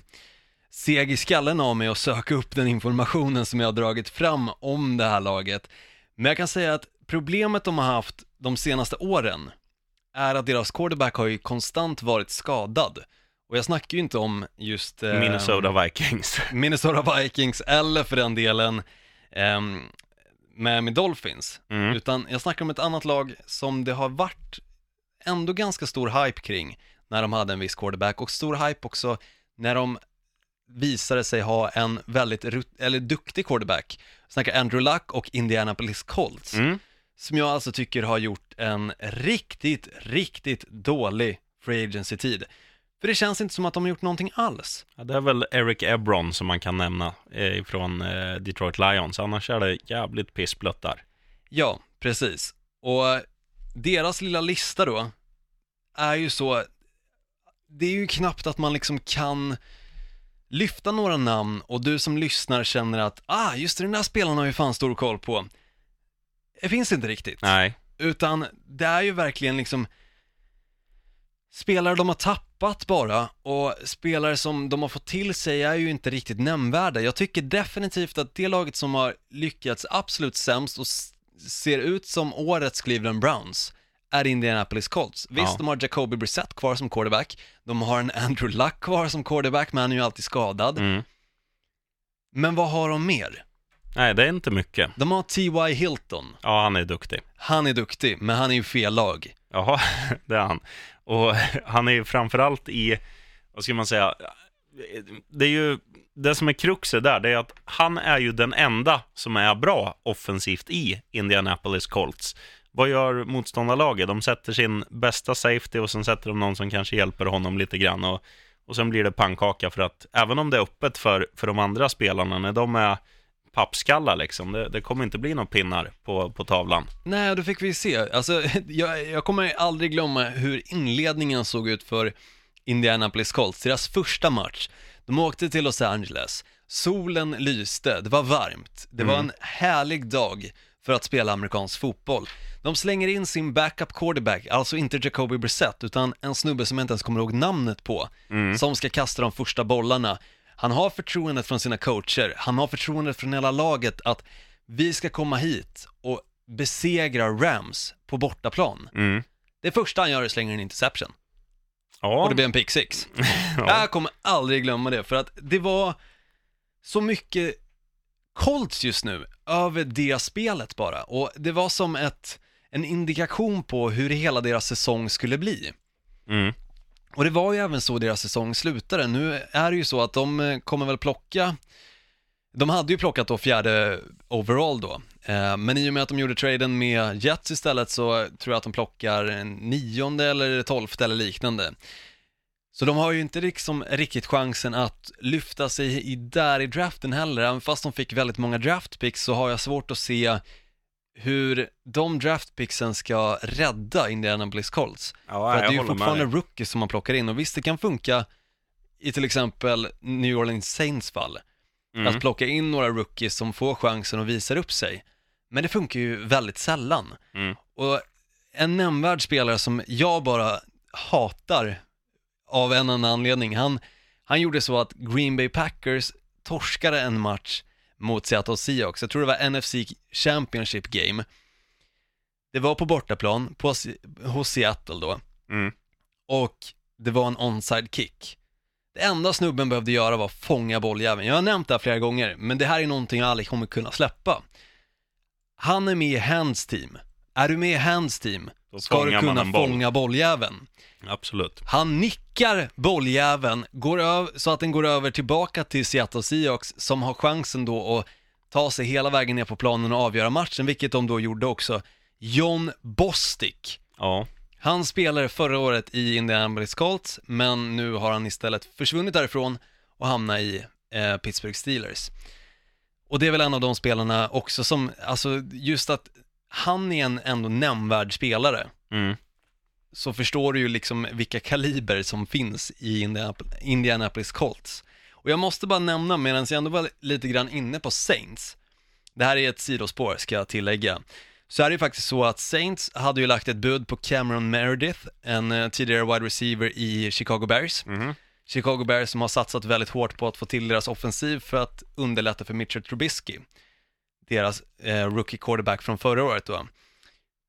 seg i skallen av mig och söka upp den informationen som jag har dragit fram om det här laget. Men jag kan säga att problemet de har haft de senaste åren är att deras quarterback har ju konstant varit skadad. Och jag snackar ju inte om just eh, Minnesota Vikings. Minnesota Vikings eller för den delen um, Miami Dolphins. Mm. Utan jag snackar om ett annat lag som det har varit ändå ganska stor hype kring när de hade en viss quarterback och stor hype också när de visade sig ha en väldigt eller duktig quarterback. Jag snackar Andrew Luck och Indianapolis Colts. Mm. Som jag alltså tycker har gjort en riktigt, riktigt dålig free agency-tid. För det känns inte som att de har gjort någonting alls. Ja, det är väl Eric Ebron som man kan nämna eh, från eh, Detroit Lions. Annars är det jävligt pissblött där. Ja, precis. Och deras lilla lista då är ju så, det är ju knappt att man liksom kan lyfta några namn och du som lyssnar känner att, ah, just det, den där spelaren har ju fan stor koll på. Det finns inte riktigt. Nej, Utan det är ju verkligen liksom spelare de har tappat bara och spelare som de har fått till sig är ju inte riktigt nämnvärda. Jag tycker definitivt att det laget som har lyckats absolut sämst och ser ut som årets Cleveland Browns är Indianapolis Colts. Visst, Ja. de har Jacoby Brissett kvar som quarterback, de har en Andrew Luck kvar som quarterback, men han är ju alltid skadad. mm. Men vad har de mer? Nej, det är inte mycket. De har T.Y. Hilton. Ja, han är duktig. Han är duktig, men han är ju fel lag. Jaha, det är han. Och han är ju framförallt i, vad ska man säga, det är ju, det som är kruxet där, det är att han är ju den enda som är bra offensivt i Indianapolis Colts. Vad gör motståndarlaget? De sätter sin bästa safety och sen sätter de någon som kanske hjälper honom lite grann och, och sen blir det pannkaka för att även om det är öppet för, för de andra spelarna, när de är pappskallar liksom, det, det kommer inte bli några pinnar på, på tavlan. Nej, då fick vi se. Alltså, jag, jag kommer aldrig glömma hur inledningen såg ut för Indianapolis Colts, deras första match. De åkte till Los Angeles, solen lyste, det var varmt, det var en härlig dag för att spela amerikansk fotboll. De slänger in sin backup quarterback, alltså inte Jacoby Brissett, utan en snubbe som jag inte ens kommer ihåg namnet på, som ska kasta de första bollarna. Han har förtroendet från sina coacher, han har förtroendet från hela laget att vi ska komma hit och besegra Rams på bortaplan. Mm. Det första han gör är slänga en interception. Ja, Och det blir en pick six. ja. Jag kommer aldrig glömma det, för att det var så mycket Colts just nu över det spelet bara. Och det var som ett, en indikation på hur hela deras säsong skulle bli. Mm. Och det var ju även så deras säsong slutade. Nu är det ju så att de eh, kommer väl plocka, de hade ju plockat då fjärde overall då, Eh, men i och med att de gjorde traden med Jets istället så tror jag att de plockar nionde eller tolfte eller liknande. Så de har ju inte liksom riktigt chansen att lyfta sig i där i draften heller, även fast de fick väldigt många draftpicks så har jag svårt att se hur de draftpicksen ska rädda Indianapolis Colts. Ja, För att det är ju med fortfarande rookies som man plockar in och visst det kan funka i till exempel New Orleans Saints fall, Mm. att plocka in några rookies som får chansen och visar upp sig. Men det funkar ju väldigt sällan. Mm. Och en nämnvärd spelare som jag bara hatar av en annan anledning, han, han gjorde så att Green Bay Packers torskade en match mot Seattle Seahawks, jag tror det var NFC Championship Game. Det var på bortaplan, på, hos Seattle då, Mm. och det var en onside kick. Det enda snubben behövde göra var fånga bolljäveln. Jag har nämnt det här flera gånger, men det här är någonting jag aldrig kommer kunna släppa. Han är med i Hands team. Är du med i Hands team, Då ska du fångar man kunna en boll. fånga bolljäveln. Absolut. Han nickar bolljäveln, går över, så att den går över tillbaka till Seattle Seahawks som har chansen då att ta sig hela vägen ner på planen och avgöra matchen, vilket de då gjorde också. John Bostic Ja. Han spelade förra året i Indianapolis Colts, men nu har han istället försvunnit därifrån och hamnat i eh, Pittsburgh Steelers. Och det är väl en av de spelarna också som, alltså just att han är en ändå nämnvärd spelare, Mm. så förstår du ju liksom vilka kaliber som finns i Indianap- Indianapolis Colts. Och jag måste bara nämna, medan jag ändå var lite grann inne på Saints, det här är ett sidospår ska jag tillägga, så är det ju faktiskt så att Saints hade ju lagt ett bud på Cameron Meredith, en eh, tidigare wide receiver i Chicago Bears. Mhm. Chicago Bears som har satsat väldigt hårt på att få till deras offensiv för att underlätta för Mitchell Trubisky, deras eh, rookie quarterback från förra året då.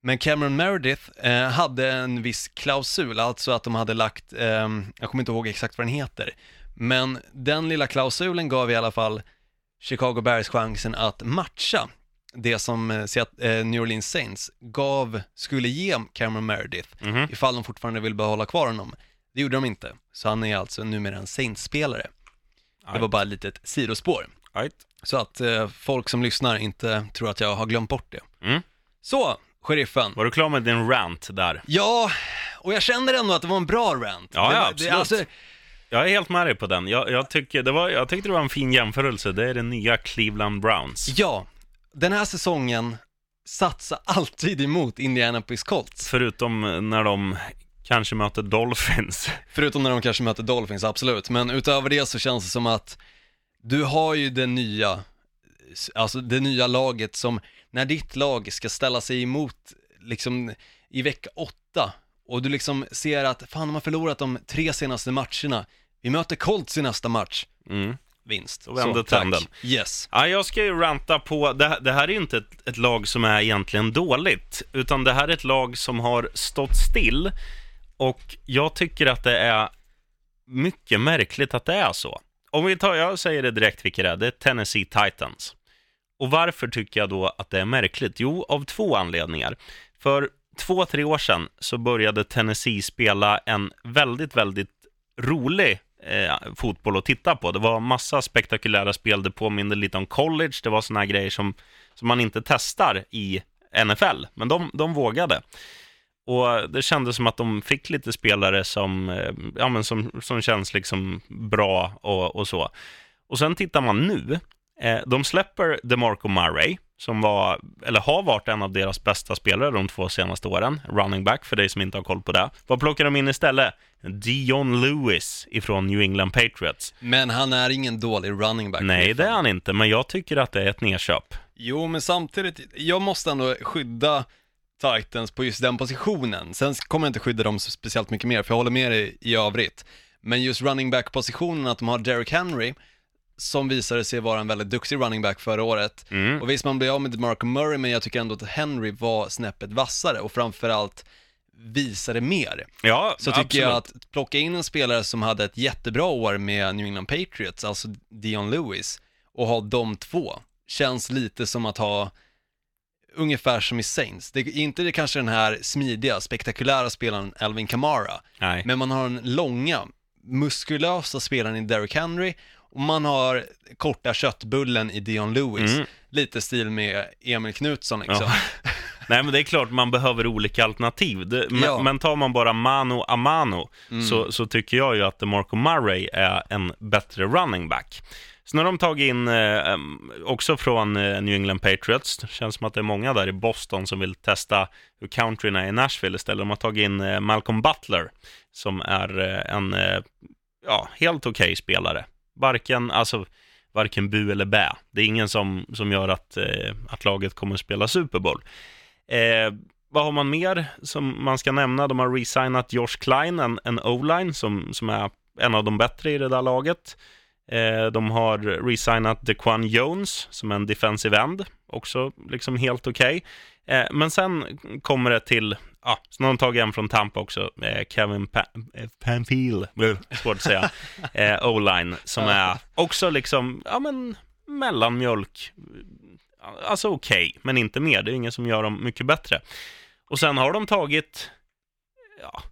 Men Cameron Meredith eh, hade en viss klausul, alltså att de hade lagt, eh, jag kommer inte ihåg exakt vad den heter, men den lilla klausulen gav i alla fall Chicago Bears chansen att matcha det som eh, eh, New Orleans Saints gav, skulle ge Cameron Meredith, Mhm. ifall de fortfarande vill behålla kvar honom. Det gjorde de inte, så han är alltså numera en Saints-spelare. Det var bara ett litet sidospår. Right. Så att eh, folk som lyssnar inte tror att jag har glömt bort det. Mm. Så, sheriffen. Var du klar med din rant där? Ja, och jag känner ändå att det var en bra rant. Ja, det, ja, absolut. Det, alltså, Jag är helt med dig på den. Jag, jag, tycker det var, jag tyckte det var en fin jämförelse. Det är det nya Cleveland Browns. ja, den här säsongen satsar alltid emot Indianapolis Colts. Förutom när de kanske möter Dolphins. Förutom när de kanske möter Dolphins, absolut. Men utöver det så känns det som att du har ju det nya, alltså det nya laget som, när ditt lag ska ställa sig emot, liksom i vecka åtta, och du liksom ser att, fan de har förlorat de tre senaste matcherna, vi möter Colts i nästa match, Mm. vinst. Så, tack. trenden. Yes. Ja, jag ska ju ranta på, det, det här är ju inte ett, ett lag som är egentligen dåligt, utan det här är ett lag som har stått still och jag tycker att det är mycket märkligt att det är så. Om vi tar, jag säger det direkt vilka det är, det är Tennessee Titans. Och varför tycker jag då att det är märkligt? Jo, av två anledningar. För två, tre år sedan så började Tennessee spela en väldigt, väldigt rolig eh, fotboll att titta på. Det var massa spektakulära spel, det påminner lite om college, det var såna här grejer som, som man inte testar i NFL, men de, de vågade. Och det kändes som att de fick lite spelare som, eh, ja, men som, som känns liksom bra och, och så. Och sen tittar man nu, eh, de släpper DeMarco Murray, som var, eller har varit en av deras bästa spelare de två senaste åren, running back för dig som inte har koll på det. Vad plockar de in istället? Dion Lewis ifrån New England Patriots. Men han är ingen dålig running back. Nej, det är han inte, men jag tycker att det är ett nedköp. Jo, men samtidigt, jag måste ändå skydda Titans på just den positionen. Sen kommer jag inte skydda dem speciellt mycket mer, för jag håller med dig i övrigt. Men just running back-positionen, att de har Derrick Henry, som visade sig vara en väldigt duktig running back förra året. Mm. Och visst, man blir av med DeMarco Murray, men jag tycker ändå att Henry var snäppet vassare och framförallt visade mer. Ja, Så tycker absolut. jag att plocka in en spelare som hade ett jättebra år med New England Patriots, alltså Dion Lewis, och ha de två, känns lite som att ha ungefär som i Saints. Det är inte det kanske den här smidiga, spektakulära spelaren Alvin Kamara, Nej. men man har den långa, muskulösa spelaren i Derrick Henry och man har korta köttbullen i Dion Lewis. Mm. Lite stil med Emil Knutsson liksom. Ja. Nej, men det är klart man behöver olika alternativ. Det, men, Ja. men tar man bara mano a mano Mm. så, så tycker jag ju att DeMarco Murray är en bättre running back. Sen har de tagit in, eh, också från eh, New England Patriots, det känns som att det är många där i Boston som vill testa hur countryn är i Nashville istället. De har tagit in eh, Malcolm Butler, som är eh, en eh, ja, helt okej spelare. Varken, alltså, varken bu eller bä. Det är ingen som, som gör att, eh, att laget kommer att spela Super Bowl. Eh, vad har man mer som man ska nämna? De har resignat Josh Klein, en, en O-line som, som är en av de bättre i det där laget. Eh, de har resignat DeQuan Jones som en defensive end, också liksom helt okej. Eh, men sen kommer det till, ja, sen har de tagit en från Tampa också, eh, Kevin pa Bluh, svårt att säga, O-line, som är också liksom, ja men, mellanmjölk. Alltså okej, men inte mer. Det är ingen som gör dem mycket bättre. Och sen har de tagit, ja,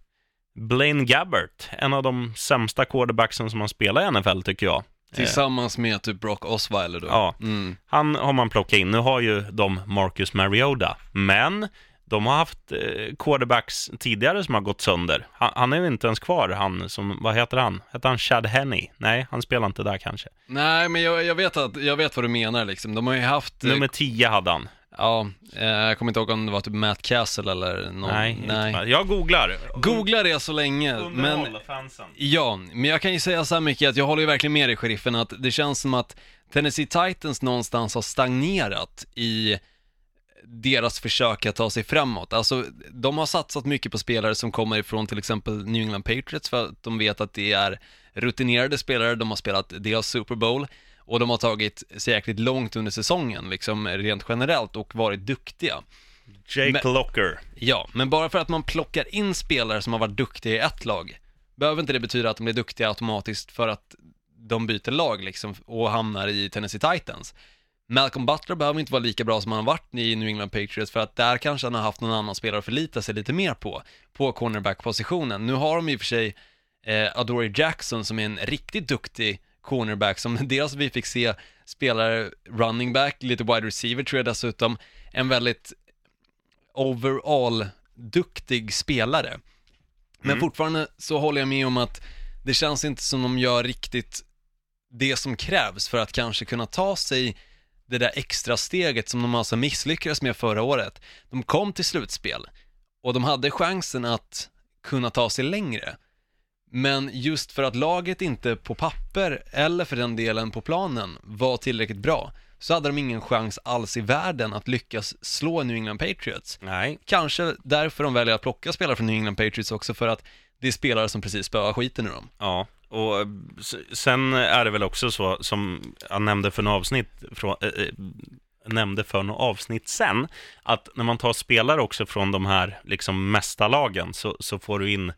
Blaine Gabbert, en av de sämsta quarterbacksen som har spelat i NFL tycker jag. Tillsammans med typ Brock Osweiler då. Ja. Mm. Han har man plockat in. Nu har ju de Marcus Mariota, men de har haft eh, quarterbacks tidigare som har gått sönder. Han, han är ju inte ens kvar, han som, vad heter han? Heter han Chad Henney? Nej, han spelar inte där kanske. Nej, men jag, jag, vet att, jag vet vad du menar liksom. De har ju haft... eh, Nummer 10 hade han. Ja, eh, jag kommer inte ihåg om det var typ Matt Castle eller någon. Nej, inte- jag googlar. Googla det så länge, men... Underhåll fansen. Ja, men jag kan ju säga så här mycket att jag håller ju verkligen med dig, sheriffen, att det känns som att Tennessee Titans någonstans har stagnerat i deras försök att ta sig framåt. Alltså, de har satsat mycket på spelare som kommer ifrån till exempel New England Patriots för att de vet att det är rutinerade spelare, de har spelat deras Super Bowl och de har tagit sig jäkligt långt under säsongen, liksom rent generellt och varit duktiga. Jake Men- Locker. Ja, men bara för att man plockar in spelare som har varit duktiga i ett lag, behöver inte det betyda att de blir duktiga automatiskt för att de byter lag liksom och hamnar i Tennessee Titans. Malcolm Butler behöver inte vara lika bra som han har varit i New England Patriots för att där kanske han har haft någon annan spelare att förlita sig lite mer på, på cornerback-positionen. Nu har de i och för sig eh, Adoree Jackson som är en riktigt duktig cornerback som dels vi fick se spelare running back, lite wide receiver tror jag dessutom, en väldigt overall duktig spelare. Men fortfarande så håller jag med om att det känns inte som de gör riktigt det som krävs för att kanske kunna ta sig det där extra steget som de alltså misslyckades med förra året. De kom till slutspel och de hade chansen att kunna ta sig längre. Men just för att laget inte på papper, eller för den delen på planen, var tillräckligt bra, så hade de ingen chans alls i världen att lyckas slå New England Patriots. Nej, Kanske därför de väljer att plocka spelare från New England Patriots också, för att det är spelare som precis spöar skiten ur dem. ja. Och eh, sen är det väl också så, som jag nämnde för några avsnitt, från, äh, nämnde för några avsnitt sen, att när man tar spelare också från de här liksom mästarlagen så, så får du in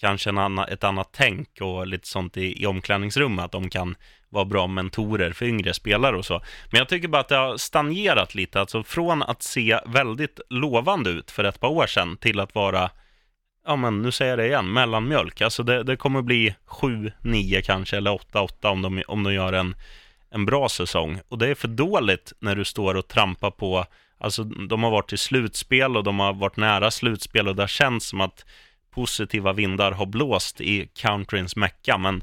kanske en anna, ett annat tänk och lite sånt i, i omklädningsrummet, att de kan vara bra mentorer för yngre spelare och så. Men jag tycker bara att det har stagnerat lite, alltså från att se väldigt lovande ut för ett par år sedan till att vara ja men nu säger jag det igen, mellanmjölk. Alltså det, det kommer bli 7-9 kanske, eller 8-8 om de, om de gör en, en bra säsong. Och det är för dåligt när du står och trampar på, alltså de har varit i slutspel och de har varit nära slutspel och det har känts som att positiva vindar har blåst i countryns mecka, men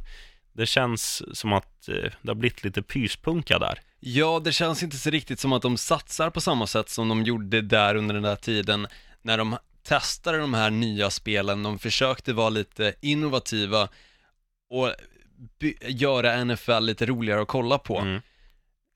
det känns som att eh, det har blivit lite pyspunka där. Ja, det känns inte så riktigt som att de satsar på samma sätt som de gjorde där under den där tiden när de testade de här nya spelen, de försökte vara lite innovativa och göra NFL lite roligare att kolla på. Mm.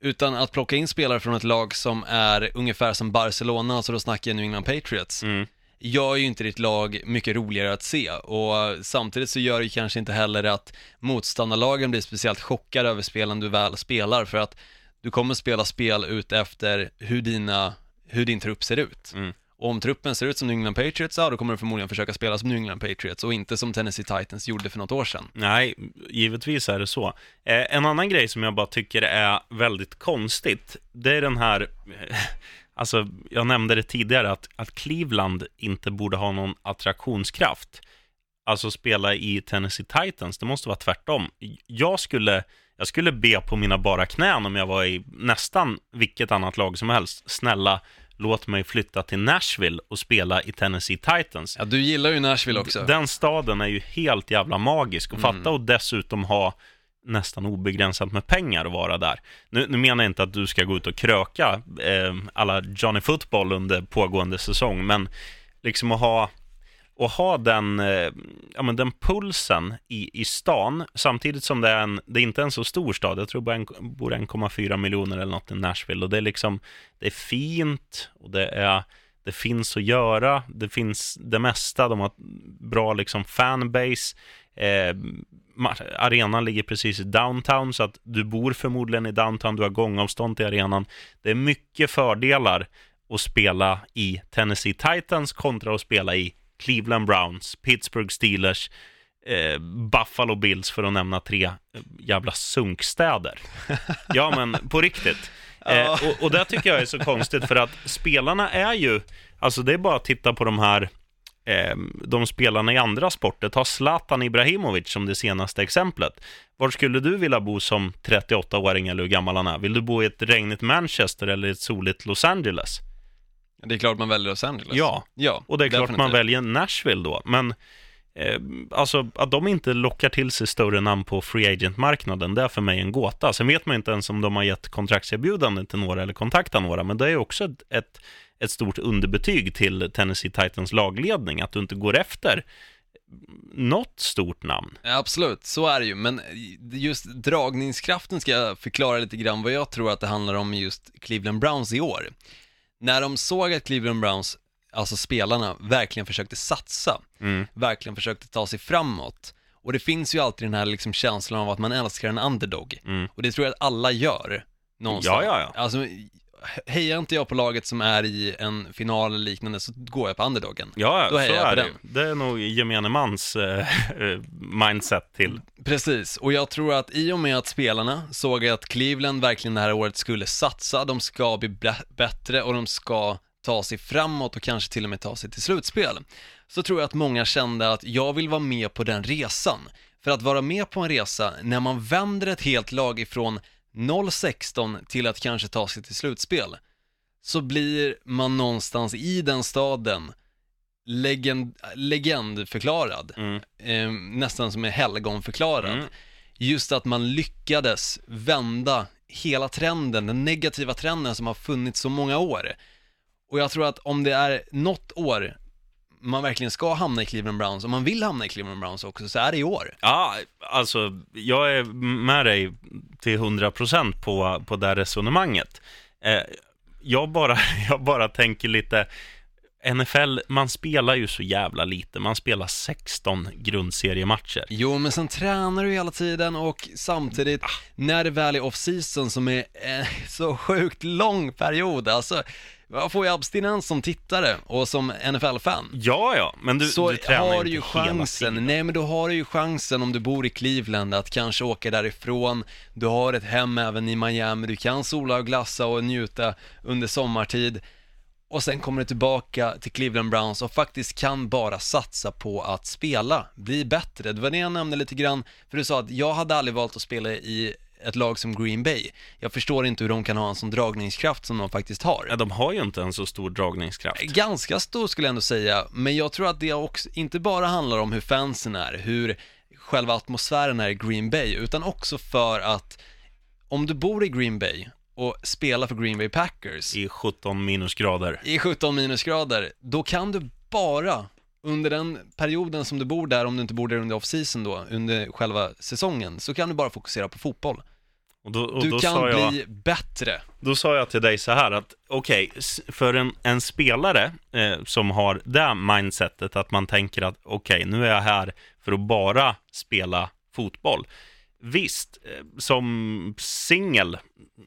Utan att plocka in spelare från ett lag som är ungefär som Barcelona, alltså då snackar jag New England Patriots, Mm. Gör ju inte ditt lag mycket roligare att se och samtidigt så gör det kanske inte heller att motståndarlagen blir speciellt chockade över spelen du väl spelar för att du kommer spela spel ut efter hur dina, hur din trupp ser ut. Mm. Och om truppen ser ut som New England Patriots, ja då kommer du förmodligen försöka spela som New England Patriots och inte som Tennessee Titans gjorde för något år sedan. Nej, givetvis är det så. Eh, en annan grej som jag bara tycker är väldigt konstigt, det är den här, alltså jag nämnde det tidigare, att, att Cleveland inte borde ha någon attraktionskraft. Alltså spela i Tennessee Titans, det måste vara tvärtom. Jag skulle, jag skulle be på mina bara knän om jag var i nästan vilket annat lag som helst. Snälla, låt mig flytta till Nashville och spela i Tennessee Titans. Ja, du gillar ju Nashville också. Den staden är ju helt jävla magisk. Och fatta och dessutom ha nästan obegränsat med pengar att vara där. Nu, nu menar jag inte att du ska gå ut och kröka eh, alla Johnny Football under pågående säsong, men liksom att ha, att ha den, eh, ja, men den pulsen i, i stan, samtidigt som det är, en, det är inte en så stor stad, jag tror bara en, bor 1,4 miljoner eller något i Nashville, och det är liksom, det är fint, och det är det finns att göra, det finns det mesta, de har bra liksom fanbase, eh, arenan ligger precis i downtown, så att du bor förmodligen i downtown, du har gångavstånd till arenan. Det är mycket fördelar att spela i Tennessee Titans kontra att spela i Cleveland Browns, Pittsburgh Steelers, eh, Buffalo Bills för att nämna tre eh, jävla sunkstäder. Ja, men på riktigt. Eh, och, och det tycker jag är så konstigt för att spelarna är ju, alltså det är bara att titta på de här, de spelarna i andra sporter. Ta Zlatan Ibrahimovic som det senaste exemplet. Var skulle du vilja bo som 38-åring eller hur gammal han är? Vill du bo i ett regnigt Manchester eller ett soligt Los Angeles? Det är klart man väljer Los Angeles. Ja, ja och det är klart man definitivt. väljer Nashville då. Men eh, alltså att de inte lockar till sig större namn på free agent-marknaden, det är för mig en gåta. Sen vet man inte ens om de har gett kontraktserbjudanden till några eller kontaktat några, men det är också ett, ett, ett stort underbetyg till Tennessee Titans lagledning, att du inte går efter något stort namn. Ja, Absolut, så är det ju, men just dragningskraften ska jag förklara lite grann vad jag tror att det handlar om just Cleveland Browns i år. När de såg att Cleveland Browns, alltså spelarna, verkligen försökte satsa, Mm. verkligen försökte ta sig framåt. Och det finns ju alltid den här liksom känslan av att man älskar en underdog. Mm. Och det tror jag att alla gör, någonstans. Ja, ja, ja. Alltså, hejar inte jag på laget som är i en final eller liknande så går jag på underdogen. Ja, Då så hejar jag är på det den. ju. Det är nog gemene mans eh, mindset till. Precis, och jag tror att i och med att spelarna såg att Cleveland verkligen det här året skulle satsa, de ska bli bä- bättre och de ska ta sig framåt och kanske till och med ta sig till slutspel, så tror jag att många kände att jag vill vara med på den resan. För att vara med på en resa när man vänder ett helt lag ifrån 0-16 till att kanske ta sig till slutspel, så blir man någonstans i den staden legend, legendförklarad Mm. eh, nästan som är helgonförklarad. Mm. Just att man lyckades vända hela trenden, den negativa trenden som har funnits så många år. Och jag tror att om det är något år man verkligen ska hamna i Cleveland Browns, om man vill hamna i Cleveland Browns också, så är det i år. Ja, alltså jag är med dig till 100% på, på det här resonemanget. Eh, jag, bara, jag bara tänker lite, NFL, man spelar ju så jävla lite. Man spelar 16 grundseriematcher. Jo, men sen tränar du hela tiden och samtidigt, när det väl är off-season som är en så sjukt lång period, alltså, jag får ju abstinens som tittare och som NFL-fan. Ja, ja, men du, så du tränar har ju du inte hela chansen, tiden. nej men då har du ju chansen om du bor i Cleveland att kanske åka därifrån, du har ett hem även i Miami, du kan sola och glassa och njuta under sommartid och sen kommer du tillbaka till Cleveland Browns och faktiskt kan bara satsa på att spela, bli bättre. Det var det jag nämnde lite grann, för du sa att jag hade aldrig valt att spela i ett lag som Green Bay. Jag förstår inte hur de kan ha en sån dragningskraft som de faktiskt har. Ja, de har ju inte en så stor dragningskraft. Ganska stor skulle jag ändå säga, men jag tror att det också inte bara handlar om hur fansen är, hur själva atmosfären är i Green Bay, utan också för att om du bor i Green Bay och spelar för Green Bay Packers I 17 minusgrader. i 17 minusgrader, då kan du bara under den perioden som du bor där, om du inte bor där under off-season då, under själva säsongen, så kan du bara fokusera på fotboll. Och då, och Du då kan jag... bli bättre. Då sa jag till dig så här att okej, s- för en, en spelare eh, som har det mindsetet att man tänker att okej, nu är jag här för att bara spela fotboll. Visst, eh, som singel,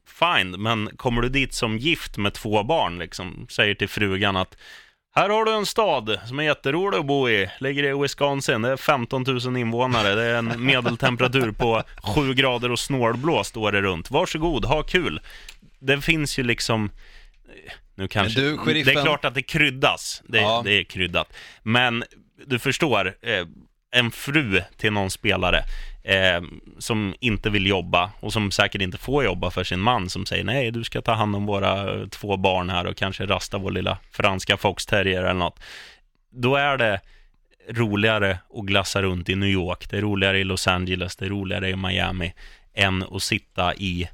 fine, men kommer du dit som gift med två barn, liksom, säger till frugan att här har du en stad som är jätterolig att bo i. Ligger i Wisconsin. Det är 15 000 invånare. Det är en medeltemperatur på 7 grader och snålblåst året runt. Varsågod, ha kul. Det finns ju liksom... Nu kanske... du, Det är klart att det kryddas. Det, Ja. det är kryddat. Men du förstår, eh, en fru till någon spelare eh, som inte vill jobba och som säkert inte får jobba för sin man som säger nej, du ska ta hand om våra eh, två barn här och kanske rasta vår lilla franska foxterrier eller något. Då är det roligare att glassa runt i New York, det är roligare i Los Angeles, det är roligare i Miami än att sitta i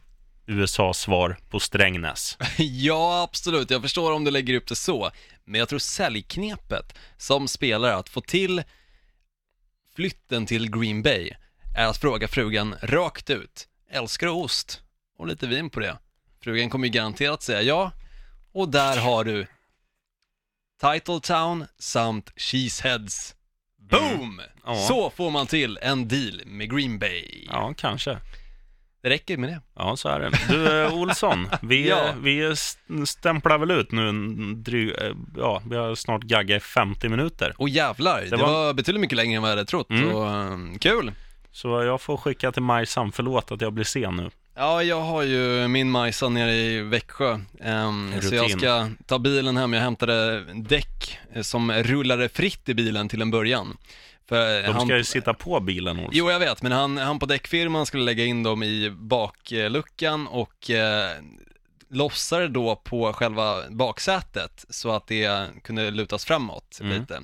USAs svar på Strängnäs. Ja, absolut. Jag förstår om du lägger upp det så. Men jag tror säljknepet som spelare att få till flytten till Green Bay är att fråga frugan rakt ut. Älskar du ost? Och lite vin på det. Frugan kommer ju garanterat säga ja. Och där har du Titletown samt Cheeseheads. Boom! Ja. Så får man till en deal med Green Bay. Ja, kanske. Det räcker med det. Ja, så är det. Du, eh, Olsson, vi, Ja. eh, vi st- stämplar väl ut nu en dryg, eh, ja, vi har snart gaggat i 50 minuter. Och jävlar, det, var- var... betydligt mycket längre än vad jag hade trott. Mm. Och, um, kul! Så jag får skicka till Majsan, förlåt att jag blir sen nu. Ja, jag har ju min Majsa nere i Växjö, ehm, så jag ska ta bilen hem. Jag hämtade däck eh, som rullade fritt i bilen till en början. För De han, ska ju sitta på bilen, Olsson. Jo, jag vet, men han, han på däckfirman skulle lägga in dem i bakluckan och eh, lossade då på själva baksätet så att det kunde lutas framåt Mm. lite.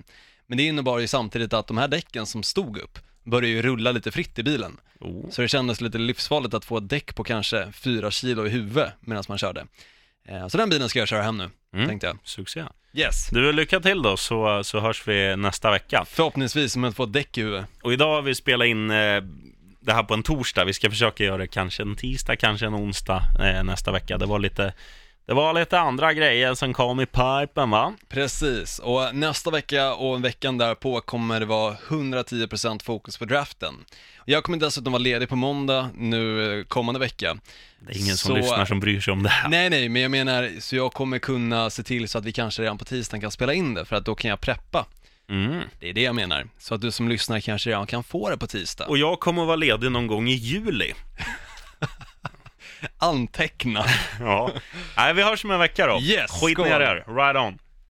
Men det innebar ju samtidigt att de här däcken som stod upp började ju rulla lite fritt i bilen. Oh. Så det kändes lite livsfarligt att få ett däck på kanske fyra kilo i huvudet medan man körde. Eh, Så den bilen ska jag köra hem nu, Mm. tänkte jag. Succé. Yes. Du, lycka till då, så, så hörs vi nästa vecka. Förhoppningsvis om jag får ett däck i huvudet. Och idag har vi spelat in eh, det här på en torsdag. Vi ska försöka göra det kanske en tisdag, kanske en onsdag eh, nästa vecka. Det var lite det var lite andra grejer som kom i pipen va? Precis, och nästa vecka och veckan därpå kommer det vara 110% fokus på draften. Jag kommer dessutom vara ledig på måndag nu eh, kommande vecka. Det är ingen som Så- lyssnar som bryr sig om det här. Nej, nej, men jag menar, så jag kommer kunna se till så att vi kanske redan på tisdagen kan spela in det, för att då kan jag preppa. Mm. Det är det jag menar. Så att du som lyssnar kanske redan kan få det på tisdag. Och jag kommer vara ledig någon gång i juli. Anteckna. Ja. Nej, vi hörs om en vecka då. Yes, Skit ner er. Right on.